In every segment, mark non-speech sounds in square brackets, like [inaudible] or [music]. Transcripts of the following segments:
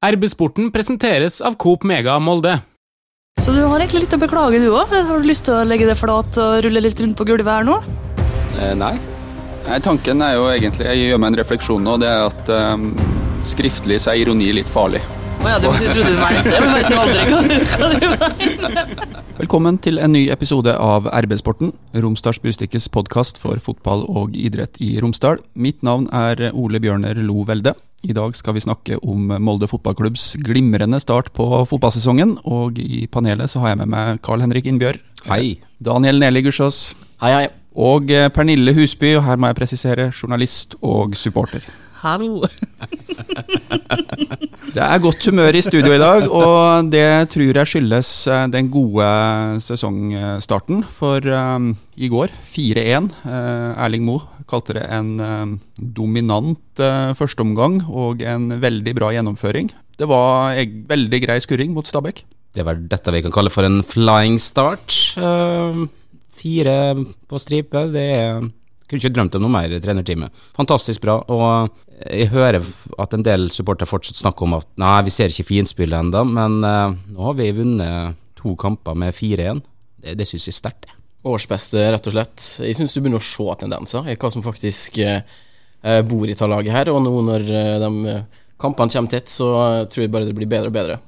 RB-sporten presenteres av Coop Mega Molde. Så du har egentlig litt å beklage, du òg? Har du lyst til å legge deg flat og rulle litt rundt på gulvet her nå? Eh, nei. nei. Tanken er jo egentlig Jeg gjør meg en refleksjon nå. Det er at um, skriftlig så er ironi litt farlig. Å ja, du trodde du mente det, men vet nå aldri hva, hva du mener. [laughs] Velkommen til en ny episode av RB-sporten, Romsdals Bustikkes podkast for fotball og idrett i Romsdal. Mitt navn er Ole Bjørner Lo Velde. I dag skal vi snakke om Molde fotballklubbs glimrende start på fotballsesongen. Og i panelet så har jeg med meg Carl Henrik Innbjørg. Hei. Daniel Neli Gussiås. Hei, hei. Og eh, Pernille Husby, og her må jeg presisere, journalist og supporter. Hallo. [laughs] Det er godt humør i studio i dag, og det tror jeg skyldes eh, den gode sesongstarten. For um, i går, 4-1. Uh, Erling Moe kalte det en um, dominant uh, førsteomgang og en veldig bra gjennomføring. Det var en veldig grei skurring mot Stabæk. Det vel dette vi kan kalle for en flying start. Uh, fire på stripe, det er kunne ikke drømt om noe mer i trenerteamet. Fantastisk bra. Og jeg hører at en del supportere fortsatt snakker om at nei, vi ser ikke finspillet ennå, men nå har vi vunnet to kamper med 4-1. Det, det syns jeg er sterkt. Årsbeste, rett og slett. Jeg syns du begynner å se tendenser i hva som faktisk uh, bor i tallaget laget her. Og nå når uh, de kampene kommer tett, så tror jeg bare det blir bedre og bedre.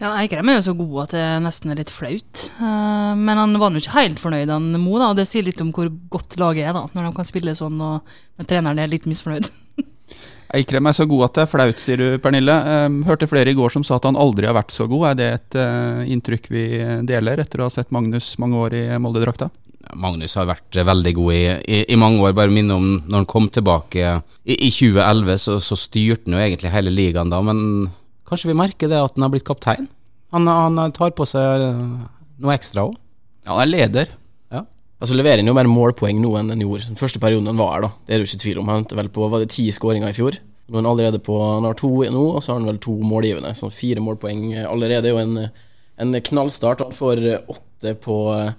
Ja, Eikrem er jo så god at det nesten er litt flaut. Men han var jo ikke helt fornøyd, han Mo. da, og Det sier litt om hvor godt laget er, da, når de kan spille sånn og treneren er litt misfornøyd. [laughs] Eikrem er så god at det er flaut, sier du, Pernille. Um, hørte flere i går som sa at han aldri har vært så god. Er det et uh, inntrykk vi deler etter å ha sett Magnus mange år i Molde-drakta? Magnus har vært veldig god i, i, i mange år. Bare minne om når han kom tilbake i, i 2011, så, så styrte han jo egentlig hele ligaen da. Men Kanskje vi merker det at han har blitt kaptein? Han, han tar på seg eh, noe ekstra òg. Ja, han er leder. Altså Leverer han jo mer målpoeng nå enn han gjorde den første perioden han var her. da Det er det jo ikke tvil om. Han endte vel på var det ti skåringer i fjor. Nå er han allerede på Han har to nå, og så har han vel to målgivende. Så fire målpoeng allerede er jo en, en knallstart. Han får åtte på eh,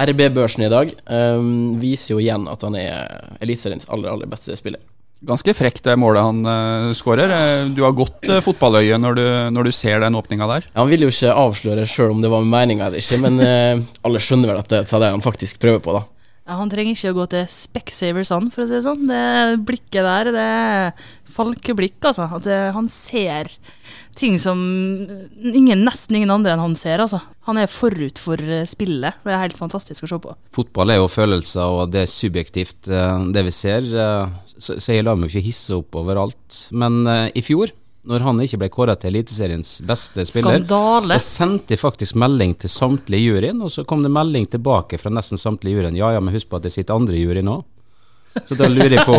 RB-børsen i dag. Um, viser jo igjen at han er Eliteseriens aller, aller beste spiller. Ganske frekt det målet han uh, skårer. Eh, du har godt uh, fotballøye når du, når du, ser den åpninga der. Ja, han vil jo ikke avsløre sjøl om det var meninga eller ikke, men uh, alle skjønner vel at det er det han faktisk prøver på, da. Ja, Han trenger ikke å gå til Specsavers, han, for å si det sånn. Det blikket der, det er falkeblikk, altså. At det, han ser ting som ingen, nesten ingen andre enn han ser, altså. Han er forut for eh, spillet. Det er helt fantastisk å se på. Fotball er jo følelser, og det er subjektivt, eh, det vi ser. Eh, så jeg lar meg ikke hisse opp overalt. Men i fjor når han ikke ble kåra til Eliteseriens beste spiller. Skandale. Og sendte faktisk melding til samtlige juryen, og så kom det melding tilbake fra nesten samtlige juryen. Ja ja, men husk på at det sitter andre i juryen òg. Så da lurer jeg på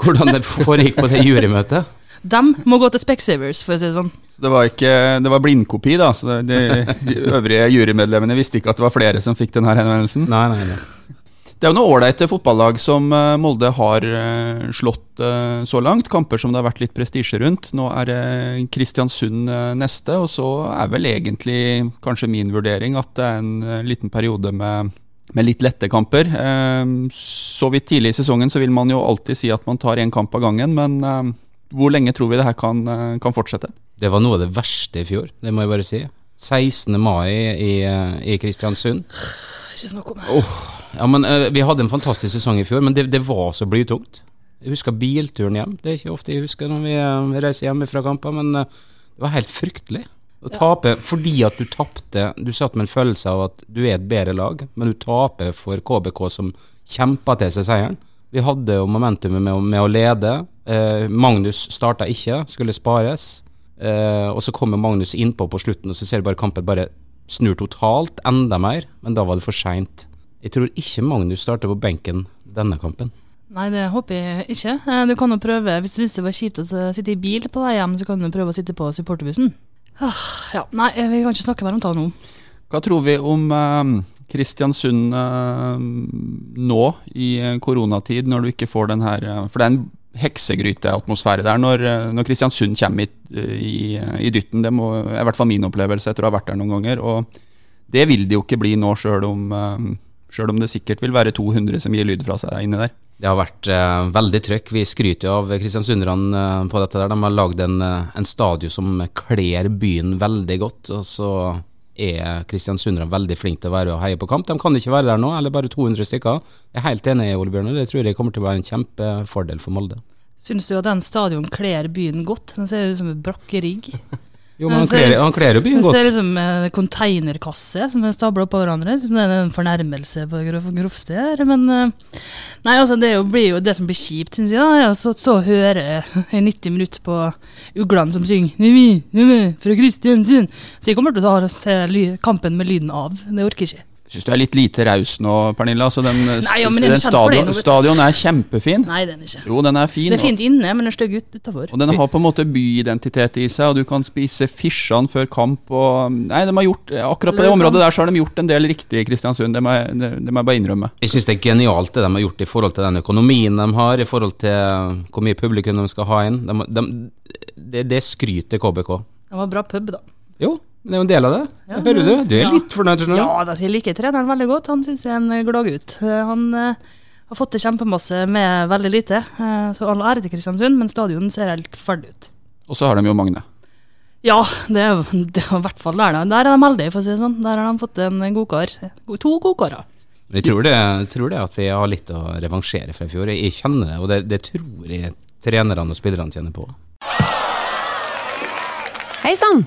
hvordan det foregikk på det jurymøtet. De må gå til Specsavers, for å si det sånn. Så det var, ikke, det var blindkopi, da? Så de, de øvrige jurymedlemmene visste ikke at det var flere som fikk denne henvendelsen? Nei, nei, nei. Det er jo noen ålreite fotballag som eh, Molde har eh, slått eh, så langt. Kamper som det har vært litt prestisje rundt. Nå er det Kristiansund neste, og så er vel egentlig kanskje min vurdering at det er en liten periode med, med litt lette kamper. Så vidt tidlig i sesongen så vil man jo alltid si at man tar én kamp av gangen, men hvor lenge tror vi det her kan, kan, fortsette? Det var noe av det verste i fjor, det må jeg bare si. 16. mai i, i Kristiansund. [sighs] Ikke snakk om det. Oh, ja, men, uh, vi hadde en fantastisk sesong i fjor, men det, det var så blytungt. Jeg husker bilturen hjem. Det er ikke ofte jeg husker når vi uh, reiser hjemme fra kamper, men uh, det var helt fryktelig. Å ja. tape fordi at du tapte Du satt med en følelse av at du er et bedre lag, men du taper for KBK som kjempa til seg seieren. Vi hadde jo momentumet med, med, å lede. Eh, Magnus starta ikke, skulle spares. Eh, og så kommer Magnus innpå på slutten, og så ser du bare kampen bare snur totalt, enda mer. Men da var det for seint. Jeg tror ikke Magnus starter på benken denne kampen. Nei, det håper jeg ikke. Eh, du kan jo prøve, Hvis du syns det var kjipt å sitte i bil på vei hjem, så kan du prøve å sitte på supporterbussen. Ah, ja, Nei, vi kan ikke snakke mer om det nå. Hva tror vi om um, Kristiansund nå i koronatid, når du ikke får den her For det er en heksegryteatmosfære der når, når, Kristiansund kommer i, i, i, dytten. Det må, er i hvert fall min opplevelse etter å ha vært der noen ganger. Og det vil det jo ikke bli nå, sjøl om, uh, om, det sikkert vil være 200 som gir lyd fra seg inni der. Det har vært eh, veldig trøkk. Vi skryter jo av kristiansunderne eh, på dette. der. De har lagd en, eh, en stadion som kler byen veldig godt. Og så er kristiansunderne veldig flinke til å være og heie på kamp. De kan ikke være der nå, eller bare 200 stykker. Jeg er helt enig, Ole Bjørnar. Det tror jeg kommer til å være en kjempefordel for Molde. Syns du at den stadion kler byen godt? Den ser ut som en brakkerigg. Jo, men han kler, han kler jo byen godt. ser liksom ut som en containerkasse som er stabla på hverandre. Jeg synes det er en fornærmelse på grovste her, men eh, Nei, altså, det jo, blir jo det som blir kjipt, syns jeg. da, Så, så høre i 90 minutter på uglene som synger «Nimi, nimi, fra Kristiansund. Så jeg kommer til å ta, kampen med lyden av. Det orker jeg ikke. Syns du er litt lite raus nå, Pernilla? Altså, den Nei, ja, men den den stadion, stadion er kjempefin. Nei, den er ikke. Jo, den er fin. Det er fint inne, men den er stygg ut utafor. Og den har på en måte byidentitet i seg, og du kan spise fisjene før kamp. Og, nei, de har gjort, Akkurat på det området der så har de gjort en del riktig i Kristiansund, det må jeg, det, det må jeg bare innrømme. Jeg syns det er genialt det de har gjort i forhold til den økonomien de har, i forhold til hvor mye publikum de skal ha inn. De, de, det, det skryter KBK. Det var bra pub, da. Jo, men det er jo en del av det. Ja, Hører du? Du er ja. litt fornøyd? Ja, da, jeg liker treneren veldig godt. Han syns jeg er en gladgutt. Han eh, har fått til kjempemasse med veldig lite, eh, så all ære til Kristiansund, men stadion ser helt ferdig ut. Og så har de jo Magne. Ja, det er det er i hvert fall der. da. Der er de heldige, for å si det sånn. Der har de fått en godkar. To godkarer. Men jeg tror, det, jeg tror det at vi har litt å revansjere fra i fjor. Jeg, jeg kjenner det, og det, det tror jeg trenerne og spillerne kjenner på. Hei sann!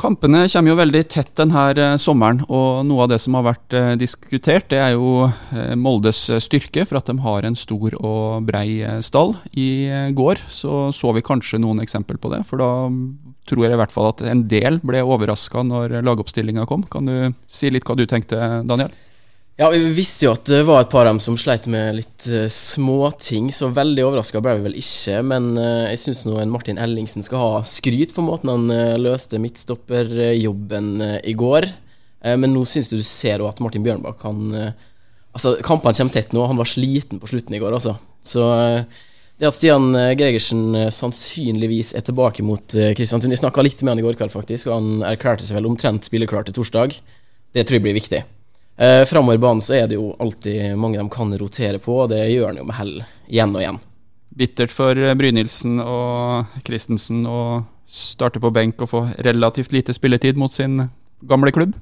Kampene kommer jo veldig tett denne eh, sommeren, og noe av det som har vært eh, diskutert, det er jo eh, Moldes styrke, for at de har en stor og brei stall. I går så, så vi kanskje noen eksempel på det, for da tror jeg i hvert fall at en del ble overraska når lagoppstillinga kom. Kan du si litt hva du tenkte, Daniel? Ja, vi visste jo at det var et par av dem som sleit med litt uh, småting, så veldig overraska ble vi vel ikke. Men uh, jeg syns Martin Ellingsen skal ha skryt for måten han uh, løste midtstopperjobben uh, i går. Men nå syns du du ser at Martin Bjørnbakk han Altså, kampene kommer tett nå. Han var sliten på slutten i går, altså. Så det at Stian Gregersen sannsynligvis er tilbake mot Kristiansund Jeg snakka litt med han i går kveld, faktisk, og han erklærte seg vel omtrent spilleklar til torsdag. Det tror jeg blir viktig. Eh, Framover i banen så er det jo alltid mange de kan rotere på, og det gjør han jo med hell igjen og igjen. Bittert for eh, Brynildsen og Christensen å starte på benk og få relativt lite spilletid mot sin gamle klubb.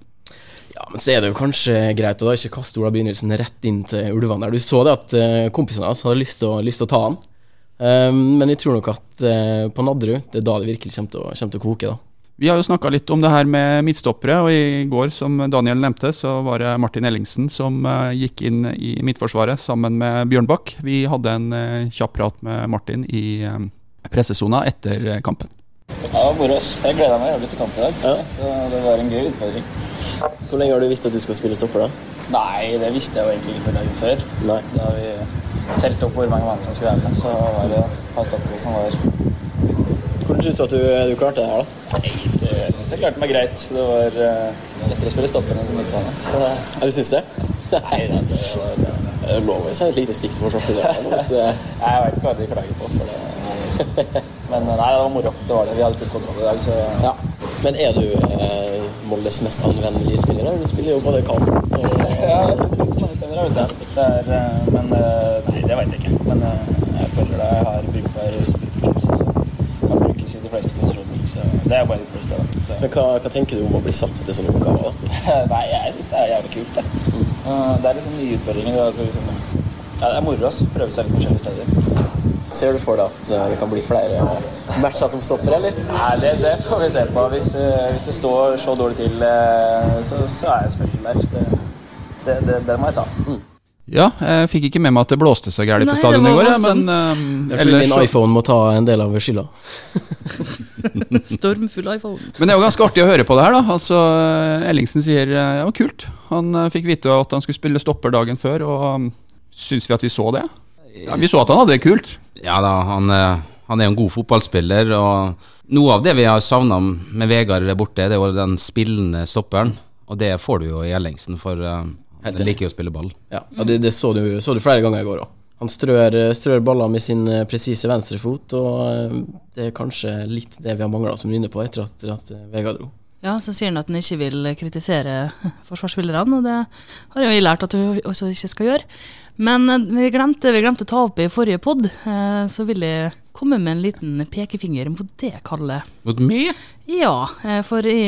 Ja, men så er det jo kanskje greit å da ikke kaste Ola Brynildsen rett inn til ulvene der. Du så det at eh, kompisene hans hadde lyst til å ta han. Um, men jeg tror nok at uh, på Nadderud, det er da det virkelig kommer til å, kommer til å koke, da. Vi har jo snakka litt om det her med midtstoppere, og i går, som Daniel nevnte, så var det Martin Ellingsen som eh, gikk inn i Midtforsvaret sammen med Bjørnbakk. Vi hadde en eh, kjapp prat med Martin i uh, pressesona etter eh, kampen. Ja, ass. Jeg gleda meg jævlig til kamp i dag. Så det var en gøy utfordring. Hvor lenge har du visst at du skal spille stopper, da? Nei, det visste jeg jo egentlig ikke før dagen før. Nei. Da vi telte opp hvor mange mann som skulle være med, så var det et par stoppere som var Hvordan syns du at du, du klarte det her, da? Nei, Jeg syns jeg klarte meg greit. Det var uh, lettere å spille stopper enn som midtbane. Ja, du syns det? [laughs] nei, det, det var eh, Det er lov å si et lite stikk til forsvarsspillerne. [laughs] Jeg veit ikke hva de klager på. For det. Men eh, nei, det var moro. Det var det. Vi hadde full kontroll i dag, så Ja. Men er du eh, Moldes mest anvendelige spiller? Du spiller jo både kant og [laughs] Ja, jeg bruker mange steder, jeg vet det. det er, eh, men eh, nei, det veit jeg ikke. Men jeg føler det. Jeg har brukbar spillforståelse, så kan brukes i de fleste posisjoner. Så det er bare det. Så. Men hva, hva tenker du om å bli satt til sånne oppgaver? [laughs] Nei, jeg syns det er jævlig kult, det. Eh, Det er liksom nye utfordringer. Det er, liksom, ja, det er moro å prøve seg litt forskjellige steder. Ser du for deg at eh, det kan bli flere matcher som stopper, eller? Nei, det, det får vi se på. Hvis, eh, hvis det står så dårlig til, så, så er jeg selvfølgelig der. Det, det, det, må jeg ta. Ja, jeg fikk ikke med meg at det blåste så gærent på stadionet stadion i går, men eh, Jeg tror ellers min så- iPhone må ta en del av skylda. [laughs] Stormfull iPhone. Men det er jo ganske artig å høre på det her, da. Altså, Ellingsen sier det det var kult. Han eh, fikk vite at han skulle spille stopper dagen før, og um, syns vi at vi så det? Ja, vi så at han hadde det kult. Ja da, han, eh, han er jo en god fotballspiller, og noe av det vi har savna med Vegard borte, det er jo den spillende stopperen. Og det får du jo i Ellingsen, for eh, Helt han enig. liker jo å spille ball. Ja, og det, det så, du, så du flere ganger i går òg. han strør, strør baller med sin eh, presise venstrefot, og eh, det er kanskje litt det vi har mangla, som du er inne på, etter at, at eh, Vegard dro. Ja, så sier han at han ikke vil kritisere [laughs] forsvarsspillerne, og det har jeg jo lært at du også ikke skal gjøre. Men vi glemte, vi glemte å ta opp i forrige pod, så vil jeg komme med en liten pekefinger mot det Kalle. Mot meg? Ja, for i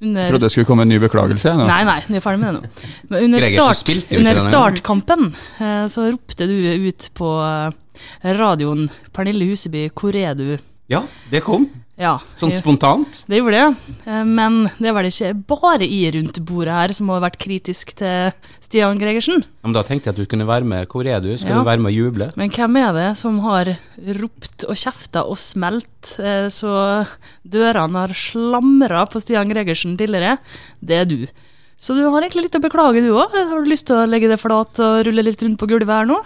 under Jeg trodde det skulle komme en ny beklagelse. nå. Nei, nei, vi er ferdig med det nå. Men under, start, under startkampen eh, så ropte du ut på eh, radioen 'Pernille Huseby, hvor er du?' Ja, det kom. Ja, Sånn spontant. det gjorde det. Eh, Men det er vel ikke bare i rundt bordet her som har vært kritisk til Stian Gregersen. Ja, Men da tenkte jeg at du kunne være med. Hvor er du? Skal Ja. du være med og juble? Men hvem er det som har ropt og kjefta og smelt eh, så dørene har slamra på Stian Gregersen tidligere? Det er du. Så du har egentlig litt å beklage, du òg. Har du lyst til å legge det flat og rulle litt rundt på gulvet her nå?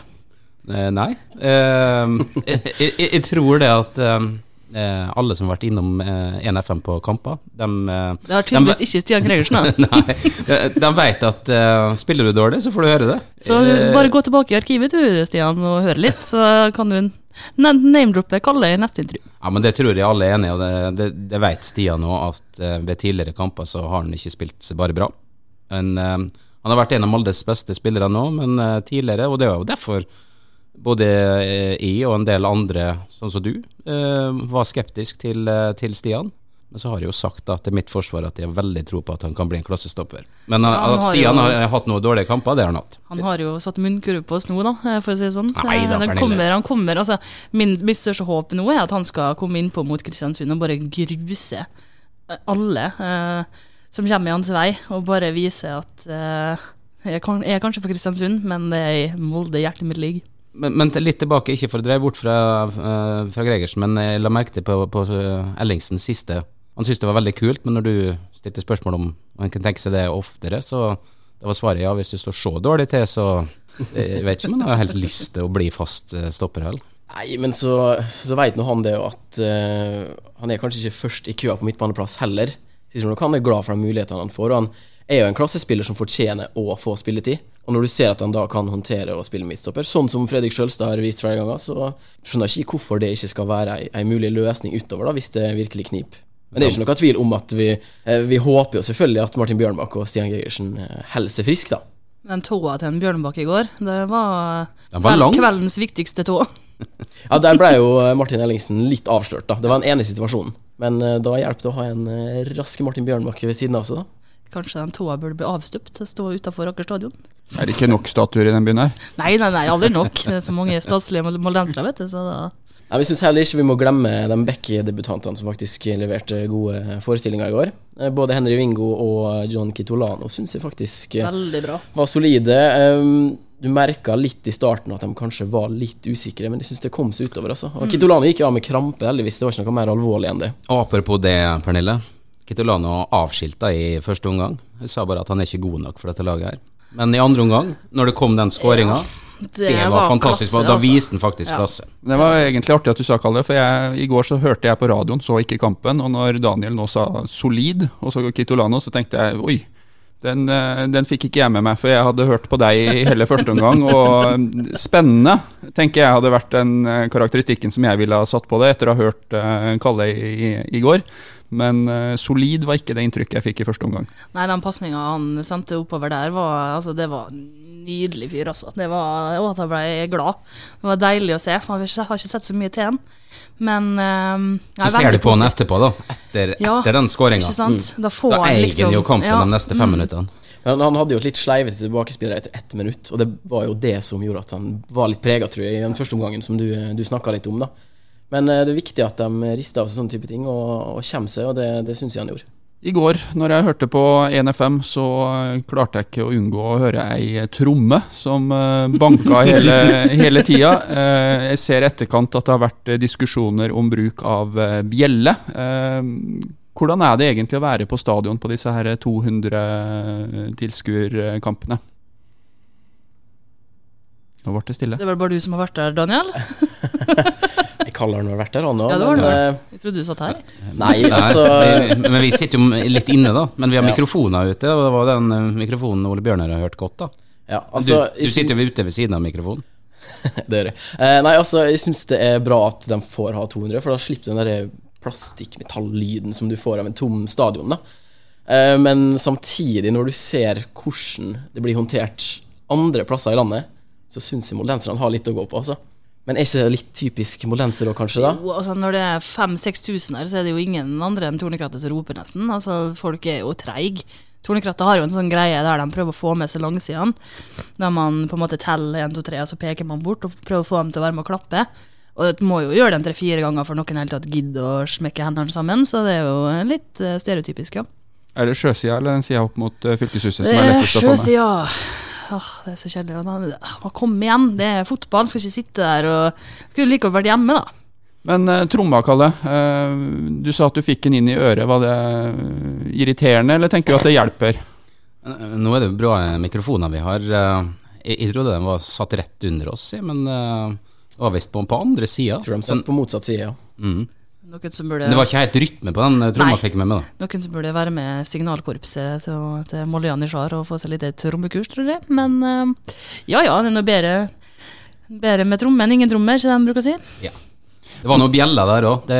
Eh, nei. Eh, [laughs] jeg, jeg, jeg tror det at eh, alle som har vært innom eh, 1FM på kamper, de, eh, Det har tydeligvis ikke Stian Gregersen. da. [laughs] Nei, de, de vet at eh, spiller du dårlig, så får du høre det. Så Eh, bare gå tilbake i arkivet du, Stian, og høre litt, så kan du name-droppe Kalle i neste intervju. Ja, men Det tror jeg alle er enig i, og det, det, det vet Stian nå, at eh, ved tidligere kamper så har han ikke spilt så bare bra. Men, eh, han har vært en av Moldes beste spillere nå, men eh, tidligere, og det er jo derfor både eh, jeg og en del andre, sånn som du, eh, var skeptisk til, eh, til Stian. Men så har jeg jo sagt da, til mitt forsvar at jeg har veldig tro på at han kan bli en klassestopper. Men Ja, at har Stian jo- har hatt noen dårlige kamper, det har han hatt. Han har jo satt munnkurv på oss nå, da, for å si det sånn. Nei da, den kommer, han kommer, altså, min, mitt største håp nå er at han skal komme innpå mot Kristiansund og bare gruse alle eh, som kommer i hans vei, og bare vise at eh, jeg, kan, jeg er kanskje for Kristiansund, men det er i Molde hjertet mitt ligger. Men, men litt tilbake, ikke for å dreie bort fra, eh, fra Gregersen, men jeg la merke til på, på eh, Ellingsens siste Han syntes det var veldig kult, men når du stilte spørsmål om han kan tenke seg det oftere, så da var svaret ja, hvis du står så dårlig til, så jeg vet ikke om han har helt lyst til å bli fast eh, stopper heller. Nei, men så, så veit nå han det jo at uh, han er kanskje ikke først i køa på midtbaneplass heller. Sier nok han er glad for de mulighetene han får, og han er jo en klassespiller som fortjener å få spilletid. Og når du ser at han da kan håndtere å spille midtstopper, sånn som Fredrik Sjølstad har vist flere ganger, så skjønner jeg ikke hvorfor det ikke skal være ei, ei mulig løsning utover, da, hvis det virkelig kniper. Men det er jo ikke noe tvil om at vi, eh, vi håper jo selvfølgelig at Martin Bjørnbakk og Stian Gregersen eh, holder seg friske, da. Den tåa til en Bjørnbakk i går, det var, var kveldens viktigste tå. [laughs] Ja, Der ble jo eh, Martin Ellingsen litt avslørt, da. Det var en ene situasjon. Men da hjelper det å ha en raske rask Martin Bjørnbakk ved siden av seg, da. Kanskje den tåa burde bli avstøpt og stå utafor Aker stadion? Er det ikke nok statuer i den byen her? Nei, nei, nei, aldri nok. Det er så mange statslige moldensere, vet du, så da Ja, Vi syns heller ikke vi må glemme de Becky-debutantene som faktisk leverte gode forestillinger i går. Både Henry Wingo og John Kitolano syns jeg faktisk eh, bra. var solide. Um, Du merka litt i starten at de kanskje var litt usikre, men jeg syns det kom seg utover. altså. Og Kitolano gikk jo av med krampe, heldigvis. Det var ikke noe mer alvorlig enn det. Apropos det, Pernille. Kitolano avskilta i første omgang. Hun sa bare at han er ikke god nok for dette laget her. Men i andre omgang, når det kom den skåringa, det, var fantastisk. klasse, da altså. viste han faktisk Ja. klasse. Det var egentlig artig at du sa Kalle, for jeg, i går så hørte jeg på radioen, så ikke kampen. Og når Daniel nå sa solid, og så Kitolano, så tenkte jeg oi. Den, eh, den fikk ikke jeg med meg, for jeg hadde hørt på deg i hele første omgang. Og spennende, tenker jeg hadde vært den eh, karakteristikken som jeg ville ha satt på det, etter å ha hørt eh, Kalle i, i går. Men uh, solid var ikke det inntrykket jeg fikk i første omgang. Nei, den pasninga han sendte oppover der, var altså, det var nydelig fyr, altså. Det var, og at jeg ble glad. Det var deilig å se, for jeg har ikke sett så mye til han. Men um, Så ser du på han etterpå, da. Etter, Ja, etter den skåringa. Ikke? Da får Da han eier liksom han jo kampen ja, de neste fem minuttene. Men han hadde jo et litt sleivete tilbakespillere etter ett minutt, og det var jo det som gjorde at han var litt prega, tror jeg, i den første omgangen, som du, du snakka litt om, da. Men eh, det er viktig at de rister av seg sånne type ting og, og kommer seg, og det, det syns jeg han gjorde. I går, når jeg hørte på 1FM, så eh, klarte jeg ikke å unngå å høre ei tromme som eh, banka [laughs] hele, hele tida. Eh, Jeg ser i etterkant at det har vært diskusjoner om bruk av bjelle. Hvordan er det egentlig å være på stadion på disse her 200 tilskuerkampene? Nå ble det stille. Det var bare du som har vært der, Daniel. [laughs] Jeg kaller han vel vært der, han òg. Ja, det var det men, Jeg trodde du satt her. eh, Nei, altså vi, men vi sitter jo litt inne, da. Men vi har Ja. mikrofoner ute, og det var den eh, mikrofonen Ole Bjørnar har hørt godt, da. ja, altså, du, du sitter jo ute ved siden av mikrofonen. [laughs] det gjør jeg. Eh, nei, altså, jeg syns det er bra at de får ha 200, for da slipper den der plastikkmetallyden som du får av en tom stadion, da. Eh, men samtidig, når du ser hvordan det blir håndtert andre plasser i landet, så syns jeg moldenserne har litt å gå på, altså. Men er ikke det litt typisk moldenser da, kanskje? da? Jo, altså Når det er 5000-6000 her, så er det jo ingen andre enn Tornekrattet som roper, nesten. Altså, Folk er jo treige. Tornekrattet har jo en sånn greie der de prøver å få med seg langsidene. Der man på en måte teller 1, 2, 3, og så peker man bort og prøver å få dem til å være med og klappe. Og du må jo gjøre det tre-fire ganger for noen helt tatt gidder å smekke hendene sammen, så det er jo litt eh, stereotypisk, ja. Er det sjøsida eller den sida opp mot uh, fylkeshuset som er er lettest å få med? sjøsida. Åh, det er så kjedelig. ah, Kom igjen, det er fotball. Skal ikke sitte der og Skulle like godt vært hjemme, da. Men uh, tromma, Kalle. eh, du sa at du fikk den inn i øret. Var det eh, irriterende, eller tenker du at det hjelper? Nå er det bra mikrofoner vi har. Jeg, jeg trodde den var satt rett under oss, men det var visst på, på andre sida. Tror de satt på motsatt side, ja. Mm. Noen som burde, det var ikke helt rytme på den eh, tromma, fikk med meg. da noen som burde være med signalkorpset til, til Molly Janitsjar og få seg litt trommekurs, tror jeg. Men eh, ja ja, det er noe bedre, bedre med tromme enn ingen trommer, ikke det de bruker å si. Ja. Det var noe bjeller der òg. Det,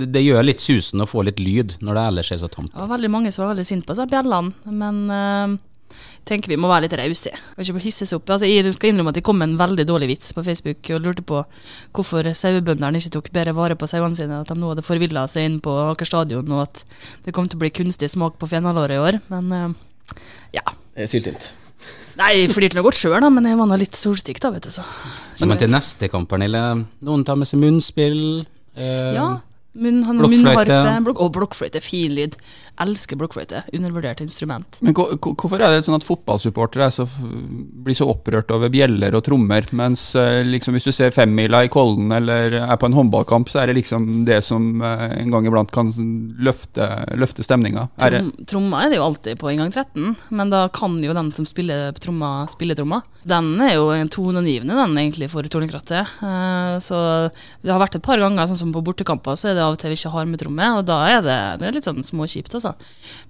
det, det gjør litt susen å få litt lyd når det ellers er så tomt. Det var veldig mange som var veldig sinte på seg, bjellene, men eh, tenker vi må være litt rause. Kan ikke hisses opp. Altså, jeg skal innrømme at det kom en veldig dårlig vits på Facebook og lurte på hvorfor sauebøndene ikke tok bedre vare på sauene sine, at de nå hadde forvilla seg inn på Aker stadion, og at det kom til å bli kunstig smak på fenalåret i år. Men eh, ja. Det er syltynt. Nei, jeg flirte nå godt sjøl, men jeg var nå litt solstikk, da, vet du, så. Men til neste kamp, Pernille, noen tar med seg munnspill. eh, Ja. Munn, han, blokkfløyte. Blok, og blokkfløyte. Fin lyd. Elsker blokkfløyte. Undervurdert instrument. Men hvor- hvor- hvorfor er det sånn at fotballsupportere er så, blir så opprørt over bjeller og trommer, mens eh, liksom hvis du ser femmila i Kollen eller er på en håndballkamp, så er det liksom det som eh, en gang iblant kan løfte, løfte stemninga? Trom, tromma er det jo alltid på inngang 13, men da kan jo den som spiller tromma, spille tromma. Den er jo en toneangivende, den egentlig, for Tornekrattet. Eh, så det har vært et par ganger, sånn som på bortekamper, så er det av og til vi ikke har med tromme, og da er det, det er litt sånn småkjipt, altså.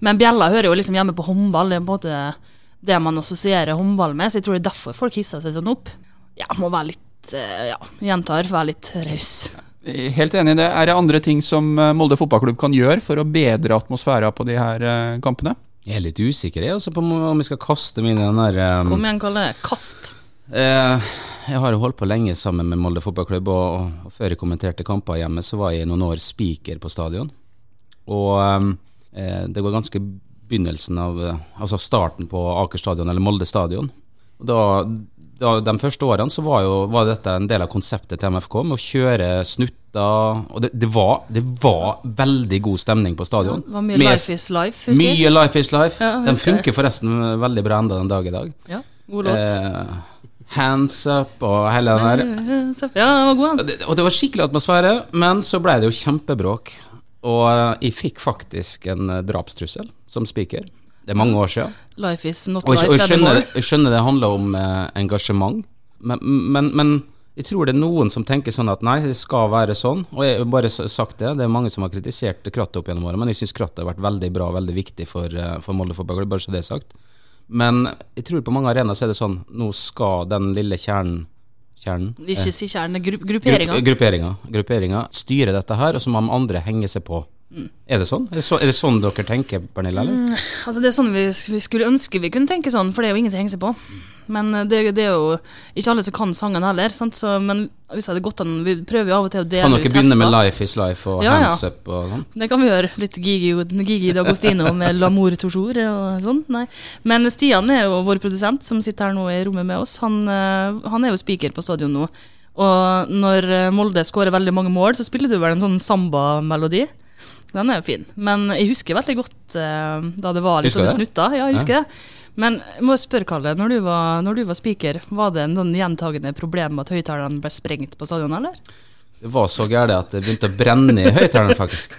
Men bjella hører jo liksom hjemme på håndball, det er på en måte det man assosierer håndball med, så jeg tror det er derfor folk hisser seg sånn opp. Ja, må være litt, eh, ja, gjentar, være litt raus. helt enig i det. Er det andre ting som eh, Molde fotballklubb kan gjøre for å bedre atmosfæra på de her eh, kampene? Jeg er litt usikker jeg, også på om vi skal kaste meg inn i den der um... Kom igjen, Kalle. Kast. Eh, jeg har jo holdt på lenge sammen med Molde fotballklubb, og, og før jeg kommenterte kamper hjemme, så var jeg i noen år speaker på stadion. Og eh, det var ganske begynnelsen av eh, Altså starten på Aker stadion, eller Molde stadion. Og da, da, De første årene så var jo var dette en del av konseptet til MFK, med å kjøre snutter. Og det, det, var, det var veldig god stemning på stadion. Det var mye Med- Life is life, husker jeg. Mye Life is Life. Ja, Den funker forresten veldig bra enda den dag i dag. Ja, god låt. Eh, hands up og hele den der. Ja, den var god, den. det, og det var skikkelig atmosfære, men så ble det jo kjempebråk. Og eh, jeg fikk faktisk en eh, drapstrussel som speaker. Det er mange år siden. Life is not life og jeg, skjønner, jeg skjønner det handler om eh, engasjement, men, men, men jeg tror det er noen som tenker sånn at nei, det skal være sånn. Og jeg har bare sagt det, det er mange som har kritisert krattet opp gjennom året, men jeg syns krattet har vært veldig bra veldig viktig for, for Molde fotballklubb, bare så det er sagt. Men jeg tror på mange arenaer så er det sånn, nå skal den lille kjernen Kjernen? Ikke si kjernen, gru Grupp- grupperinga. Grupperinga. Styrer dette her, og så må de andre henge seg på. Mm. Er det sånn? Er det, så, er det sånn dere tenker, Pernille? Eller? Altså, det er sånn vi, vi skulle ønske vi kunne tenke sånn, for det er jo ingen som henger seg på. Men eh, det, det er jo ikke alle som kan sangen heller. Sant? Så, men hvis det hadde gått an Vi prøver jo av og til å dele Kan dere begynne med. Life is Life og Ja, ja. Hands Up og sånn? Det kan vi gjøre. Litt Gigi, Gigi D'Agostino med L'amour toujours og sånn. Nei. Men Stian er jo vår produsent, som sitter her nå i rommet med oss. Han, eh, han er jo speaker på stadion nå. Og når eh, Molde skårer veldig mange mål, så spiller du vel en sånn samba-melodi. Den er jo fin. Men jeg husker veldig godt uh, da det var litt sånn sånne snutter. Ja, jeg husker det. Men jeg må spørre, Kalle, når du, var, når du var speaker, var det en sånn gjentagende problem med at høyttalerne ble sprengt på stadion, eller? Det var så gærent at det begynte å brenne i høyttalerne, faktisk.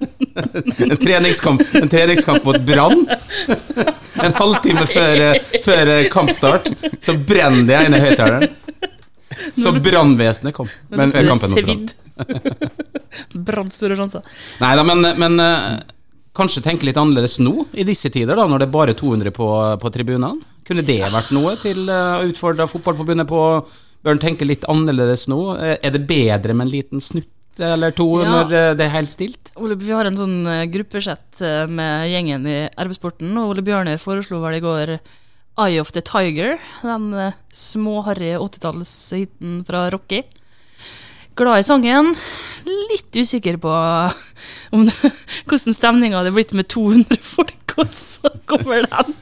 En treningskamp, en treningskamp mot Brann. En halvtime før, eh, før eh, kampstart, så brenner det ene høyttaleren. Så brannvesenet kom. Men før kampen mot Brann. Svidd. Brann store sjanser. Nei da, men, men eh, kanskje tenke litt annerledes nå, i disse tider, da, når det er bare 200 på, på tribunene. Kunne det vært noe til eh, å utfordre Fotballforbundet på Bør en tenke litt annerledes nå? Eh, Er det bedre med en liten snutt eller to Ja. når det er helt stilt? Ole, vi har en sånn gruppesett med gjengen i RB-sporten, og Ole Bjørner foreslo vel i går Eye of the Tiger, den småharry 80-tallshiten fra Rocky. Glad i sangen. Litt usikker på [laughs] det, hvordan stemninga hadde blitt med 200 folk, og så kommer den.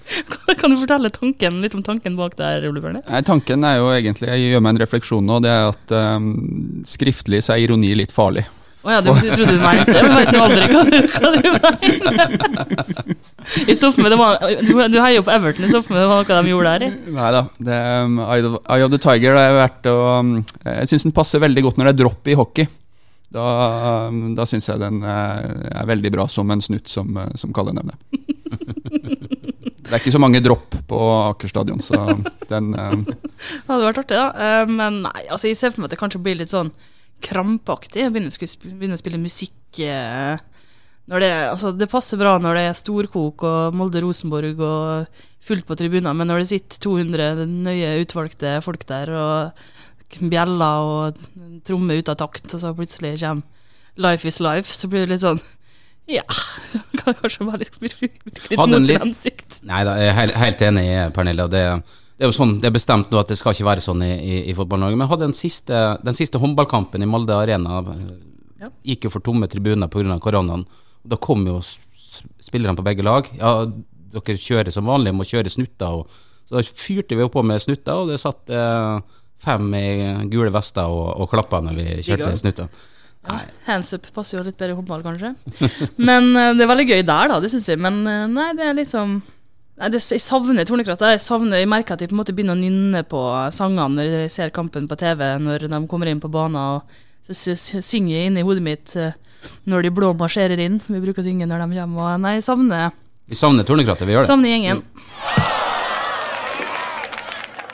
Kan du fortelle tanken, litt om tanken bak der, Ole Bjørne? Tanken er jo egentlig, jeg gjør meg en refleksjon nå, det er at um, skriftlig så er ironi litt farlig. Å ja, du, du trodde du mente det? Jeg vet nå aldri hva du, hva du mener. Jeg så fall, det var, du, du heier på Everton, i så fall det var noe de gjorde der. Nei da. Um, Eye, of, the Tiger har verdt å um, Jeg syns den passer veldig godt når det er dropp i hockey. Da, um, da syns jeg den er, er veldig bra som en snutt, som, uh, som Kalle nevner. Det er ikke så mange dropp på Aker stadion, så den um, Det hadde vært artig, da. Eh, Men nei, altså, jeg ser for meg at det kanskje blir litt sånn krampaktig. å begynner, begynne å spille musikk eh, det, altså, det passer bra når det er storkok og Molde-Rosenborg og fullt på tribuner, men når det sitter 200 nøye utvalgte folk der og bjeller og trommer ut av takt, og så plutselig kommer Life is life, så blir det litt sånn ja, [laughs] kan kanskje være litt, litt mot litt- hensikt. Nei da, jeg er helt, helt enig, Pernille. og Det, det er jo sånn, det er bestemt nå at det skal ikke være sånn i, i, i Fotball-Norge. Men hadde den siste, den siste håndballkampen i Molde Arena. Ja. Gikk jo for tomme tribuner pga. koronaen. Da kom jo spillerne på begge lag. Ja, dere kjører som vanlig, må kjøre snutter. Og, så da fyrte vi oppå på med snutter, og det satt eh, fem i gule vester og, og klappa når vi kjørte snutter. Ja, hands up passer jo litt bedre i håndball, kanskje. [laughs] Men eh, det er veldig gøy der, da, det syns jeg. Men eh, nei, det er liksom nei, det, Jeg savner Tornekraft. Jeg savner, jeg merker at jeg på en måte begynner å nynne på sangene når jeg ser kampen på TV, når de kommer inn på banen. Og så sy- sy- synger jeg inni hodet mitt eh, når de blå marsjerer inn, som vi bruker å synge når de kommer. Og nei, jeg savner, Vi savner Tornekrattet, vi gjør det. savner gjengen.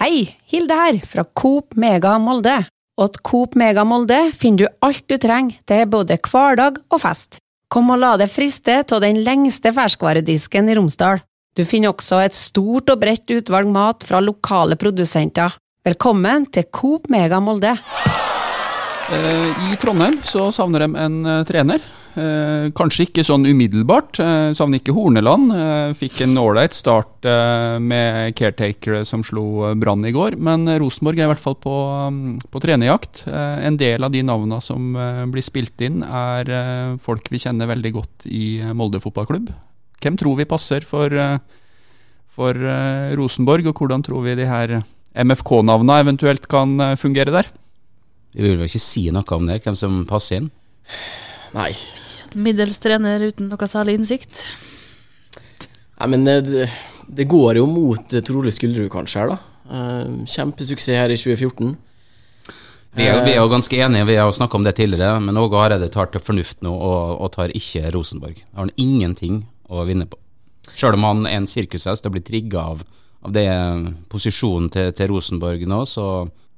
Hei, Hilde her, fra Coop Mega Molde. Og Coop Mega Molde finner du alt du trenger til både hverdag og fest. Kom og la deg friste av den lengste ferskvaredisken i Romsdal. Du finner også et stort og bredt utvalg mat fra lokale produsenter. Velkommen til Coop Mega Molde. Eh, I Trondheim så savner de en eh, trener. Eh, kanskje ikke sånn umiddelbart. Savner ikke Horneland. Fikk en ålreit start med caretakere som slo Brann i går. Men Rosenborg er i hvert fall på, mm, på trenerjakt. En del av de navnene som blir spilt inn, er folk vi kjenner veldig godt i Molde fotballklubb. Hvem tror vi passer for, eh, for eh, Rosenborg, og hvordan tror vi de her MFK-navna eventuelt kan eh, fungere der? Vi vil vel ikke si noe om det, hvem som passer inn. Nei. Middels trener uten noe særlig innsikt. Nei, men det, det går jo mot Trolig Skulderud kanskje her, da. Kjempesuksess her i 2014. Vi er, vi er jo ganske enige, vi har jo snakka om det tidligere, men Åge Hareide tar til fornuft nå og, og tar ikke Rosenborg. Har han ingenting å vinne på. Sjøl om han er en sirkushest og blir trigga av, av det posisjonen til, til Rosenborg nå, så,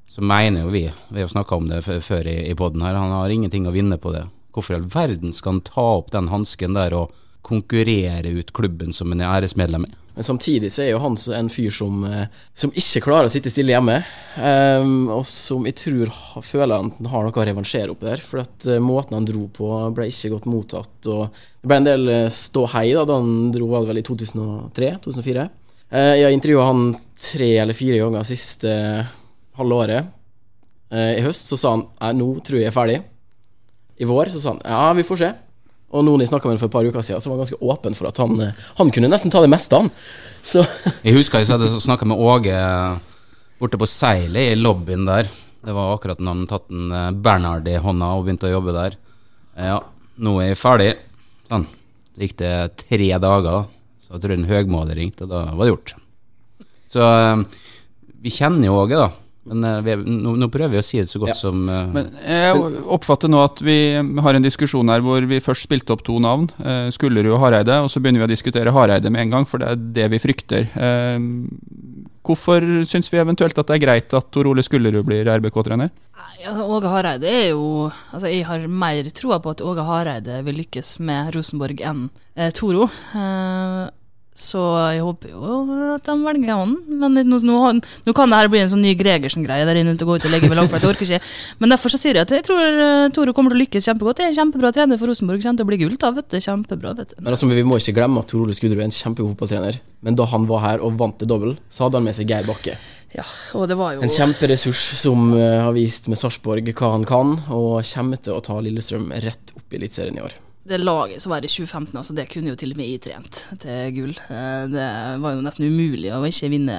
så mener jo vi, vi har snakka om det før i, i poden her, han har ingenting å vinne på det. Hvorfor i all verden skal han ta opp den hansken der og konkurrere ut klubben som han er æresmedlem i? Men samtidig så er jo han en fyr som, eh, som ikke klarer å sitte stille hjemme. Um, og som jeg tror føler han har noe å revansjere oppi der. For at eh, måten han dro på, ble ikke godt mottatt. Og det ble en del uh, ståhei da, da han dro, var det vel i 2003-2004. jeg har intervjua han tre eller fire ganger siste halve året. Eh, I høst så sa han «Nei, nå tror jeg er ferdig. I vår så sa han ja, vi får se. Og noen jeg snakka med for et par uker siden, så var han ganske åpen for at han, eh, han kunne nesten ta det meste, han. Så Jeg husker jeg hadde snakka med Åge borte på seilet i lobbyen der. Det var akkurat når han tatt en eh, Bernhard i hånda og begynte å jobbe der. Eh, Ja, nå er jeg ferdig. Sånn. Så gikk det tre dager, så jeg tror en høgmåle ringte, og da var det gjort. Så eh, vi kjenner jo Åge, da. Men uh, vi, nå, nå prøver vi å si det så godt Ja. som uh, Men jeg oppfatter nå at vi har en diskusjon her hvor vi først spilte opp to navn. uh, Skullerud og Hareide, og så begynner vi å diskutere Hareide med en gang, for det er det vi frykter. Hvorfor syns vi eventuelt at det er greit at Tor Ole Skullerud blir RBK-trener? Altså, Åge Hareide er jo Altså, jeg har mer troa på at Åge Hareide vil lykkes med Rosenborg enn eh, Toro. Eh, Så jeg håper jo at de velger han. Men nå, nå, nå kan det her bli en sånn ny Gregersen-greie der inne til å gå ut og legge meg langt, for jeg orker ikke. Men derfor så sier jeg at jeg tror eh, Tore kommer til å lykkes kjempegodt. Det er en kjempebra trener for Rosenborg. Kommer til å bli gull, av, vet du. Kjempebra, vet du. Men altså, vi må ikke glemme at Tor Ole Skudderud er en kjempegod fotballtrener. Men da han var her og vant til dobbel, så hadde han med seg Geir Bakke. Ja, og det var jo En kjemperessurs som eh, har vist med Sarpsborg hva han kan, og kommer til å ta Lillestrøm rett opp i Eliteserien i år. Det laget som var i 2015, altså, det kunne jo til og med jeg trent til gull. Eh, Det var jo nesten umulig å ikke vinne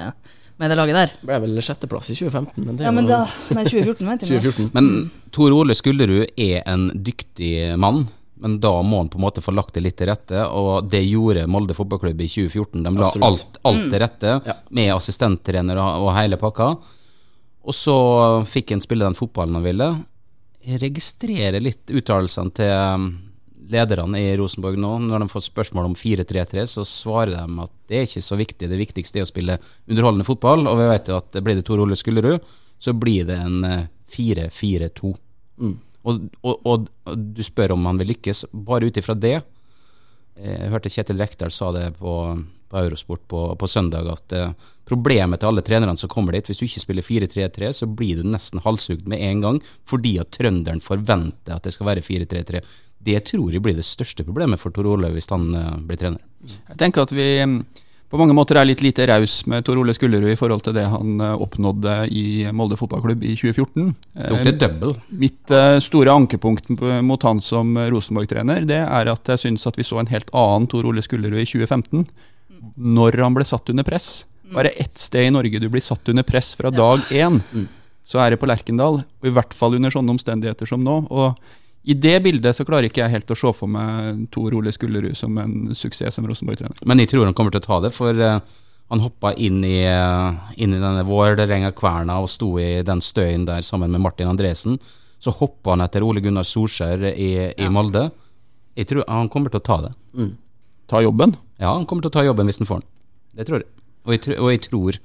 med det laget der. Ble vel sjetteplass i 2015, men det Ja, er men da Nei, 2014, venter jeg. 2014. Men Tor Ole Skullerud er en dyktig mann. Men da må han på en måte få lagt det litt til rette, og det gjorde Molde fotballklubb i 2014. De la Absolutt. alt, alt til rette, Ja. med assistenttrener og, hele pakka. Og så fikk han spille den fotballen han ville. Jeg registrerer litt uttalelsene til lederne i Rosenborg nå. Når de får spørsmål om 4-3-3, så svarer de at det er ikke så viktig. Det viktigste er å spille underholdende fotball. Og vi vet jo at blir det Tor Ole Skullerud, så blir det en eh, 4-4-2. Og, og, og, og du spør om han vil lykkes, bare ut ifra det. Eh, Jeg hørte Kjetil Rekdal sa det på, på Eurosport på, på søndag, at eh, problemet til alle trenerne som kommer dit, hvis du ikke spiller 4-3-3, så blir du nesten halshugd med en gang, fordi at trønderen forventer at det skal være 4-3-3. Det tror jeg blir det største problemet for Tor Ole hvis han eh, blir trener. Jeg tenker at vi mm, på mange måter er litt lite raus med Tor Ole Skullerud i forhold til det han eh, oppnådde i Molde fotballklubb i 2014. Tok det double. Mitt eh, store ankepunkt mot han som eh, Rosenborg-trener, det er at jeg syns at vi så en helt annen Tor Ole Skullerud i 2015. Når han ble satt under press. Bare ett sted i Norge du blir satt under press fra dag én, så er det på Lerkendal. Og i hvert fall under sånne omstendigheter som nå. Og i det bildet så klarer ikke jeg helt å se for meg Tor Ole Skullerud som en suksess som Rosenborg-trener. Men jeg tror han kommer til å ta det, for eh, han hoppa inn i, eh, inn i denne Vålerenga-kverna og sto i den støyen der sammen med Martin Andresen. Så hoppa han etter Ole Gunnar Solskjær i, i Molde. Jeg tror Han kommer til å ta det. Ta jobben. Ja, han kommer til å ta jobben hvis han får den. Det tror jeg. Og jeg, og jeg tror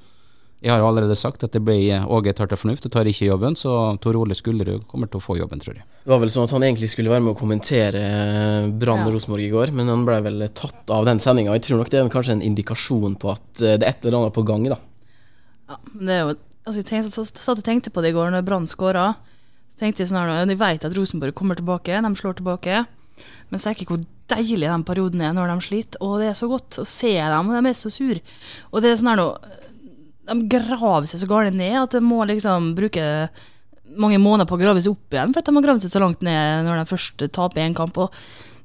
Jeg har jo allerede sagt at det blir Åge tar til fornuft og tar ikke jobben, så Tor Ole Skullerud kommer til å få jobben, tror jeg. Det var vel sånn at han egentlig skulle være med å kommentere eh, Brann Ja. Rosenborg i går, men han ble vel tatt av den sendinga. Jeg tror nok det er kanskje en indikasjon på at eh, det er et eller annet på gang, da. Ja, men det er jo altså jeg tenkte, satt og tenkte på det i går når Brann skåra. Så tenkte jeg sånn her De vet at Rosenborg kommer tilbake, de slår tilbake. Men så er ikke hvor deilig den perioden er når de sliter. Og det er så godt å se dem, og de er så sur. Og det er sånn her nå De graver seg så galt ned at de må liksom bruke mange måneder på å grave seg opp igjen, for at de har gravd seg så langt ned når de først taper én kamp. Og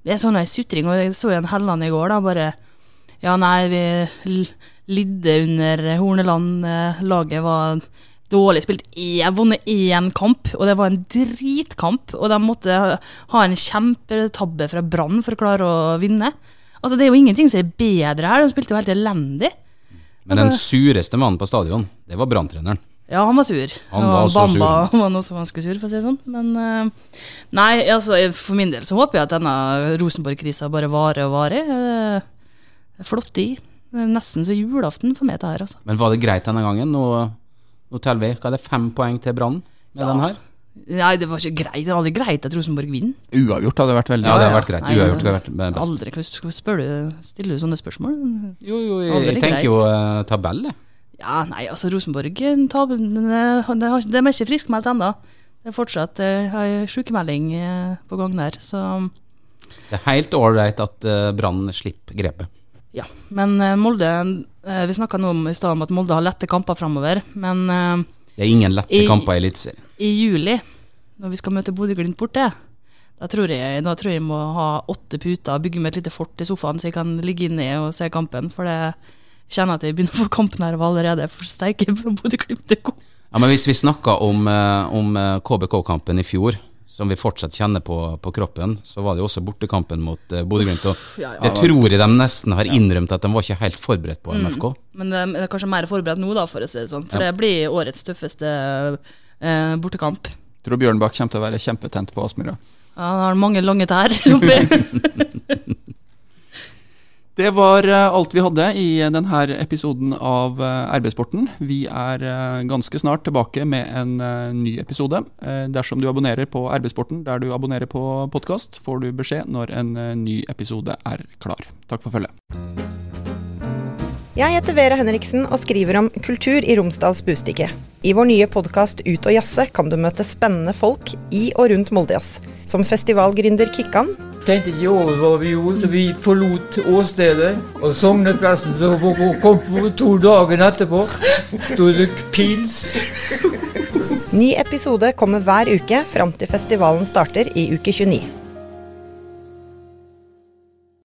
det er sånn en sutring. Og jeg så igjen Helland i går, da, bare ja, nei, vi lidde under Horneland. Laget var dårlig spilt. Jeg vunnet én kamp, og det var en dritkamp. Og de måtte ha en kjempetabbe fra Brann for å klare å vinne. Altså, Det er jo ingenting som er bedre her. De spilte jo helt elendig. Men den sureste mannen på stadion, det var Brann-treneren. Ja, han var sur. Han Og var så sur, Bamba var også ganske sur, for å si det sånn. Men eh, nei, altså, for min del så håper jeg at denne Rosenborg-krisa bare varer og varer. Eh, flott i. Nesten så julaften for meg, det her, altså. Men var det greit denne gangen? Nå, nå teller vi. Hva er det, fem poeng til Brann med den her? Nei, det var ikke greit. Det var aldri greit at Rosenborg vinner. Uavgjort hadde vært veldig Ja, det hadde vært greit. Nei, Uavgjort hadde vært best. Aldri. Spør du, stiller du sånne spørsmål? Jo, jo, jeg, Aldri jeg tenker jo eh, tabell, jeg. Ja, nei, altså Rosenborg tar, de, de, de er ikke friskmeldt ennå. Det er fortsatt uh, ei sykemelding eh, på gang der, så Det er helt ålreit at eh, Brann slipper grepet. Ja, men eh, Molde eh, Vi snakka nå om i stad om at Molde har lette kamper framover. Men eh, Det er ingen lette I- kamper i Eliteserien. I juli, når vi skal møte Bodø-Glimt borte, da tror, jeg, da tror jeg må ha åtte puter, bygge meg et lite fort i sofaen så jeg kan ligge inni og se kampen. For det jeg kjenner at jeg begynner å få kampnerver allerede. For steike, Bodø-Glimt er god. Ja, men hvis vi snakker om, eh, om eh, KBK-kampen i fjor, som vi fortsatt kjenner på, på kroppen, så var det jo også bortekampen mot uh, Bodø-Glimt. Og Ja, ja. det tror jeg de nesten har innrømt at de var ikke helt forberedt på MFK. Men eh, det er kanskje mer forberedt nå, da, for å si det sånn. For det blir årets tøffeste eh, bortekamp. Tror Bjørnbakk kommer til å være kjempetent på Aspmyra. Ja, han har mange lange tær. [laughs] [laughs] Det var eh, alt vi hadde i denne episoden av eh, RB-sporten. Vi er eh, ganske snart tilbake med en eh, ny episode. Eh, Dersom du abonnerer på RB-sporten der du abonnerer på podkast, får du beskjed når en eh, ny episode er klar. Takk for følget. Jeg heter Vera Henriksen og skriver om kultur i Romsdals Bustikke. I vår nye podkast Ut og jazze kan du møte spennende folk i og rundt Moldejazz. Som festivalgründer Kikkan, tenkte ikke over hva vi gjorde, så vi forlot åstedet. Og sogneplassen. Så kom vi to dager etterpå, sto det pils. Ny episode kommer hver uke fram til festivalen starter i uke 29.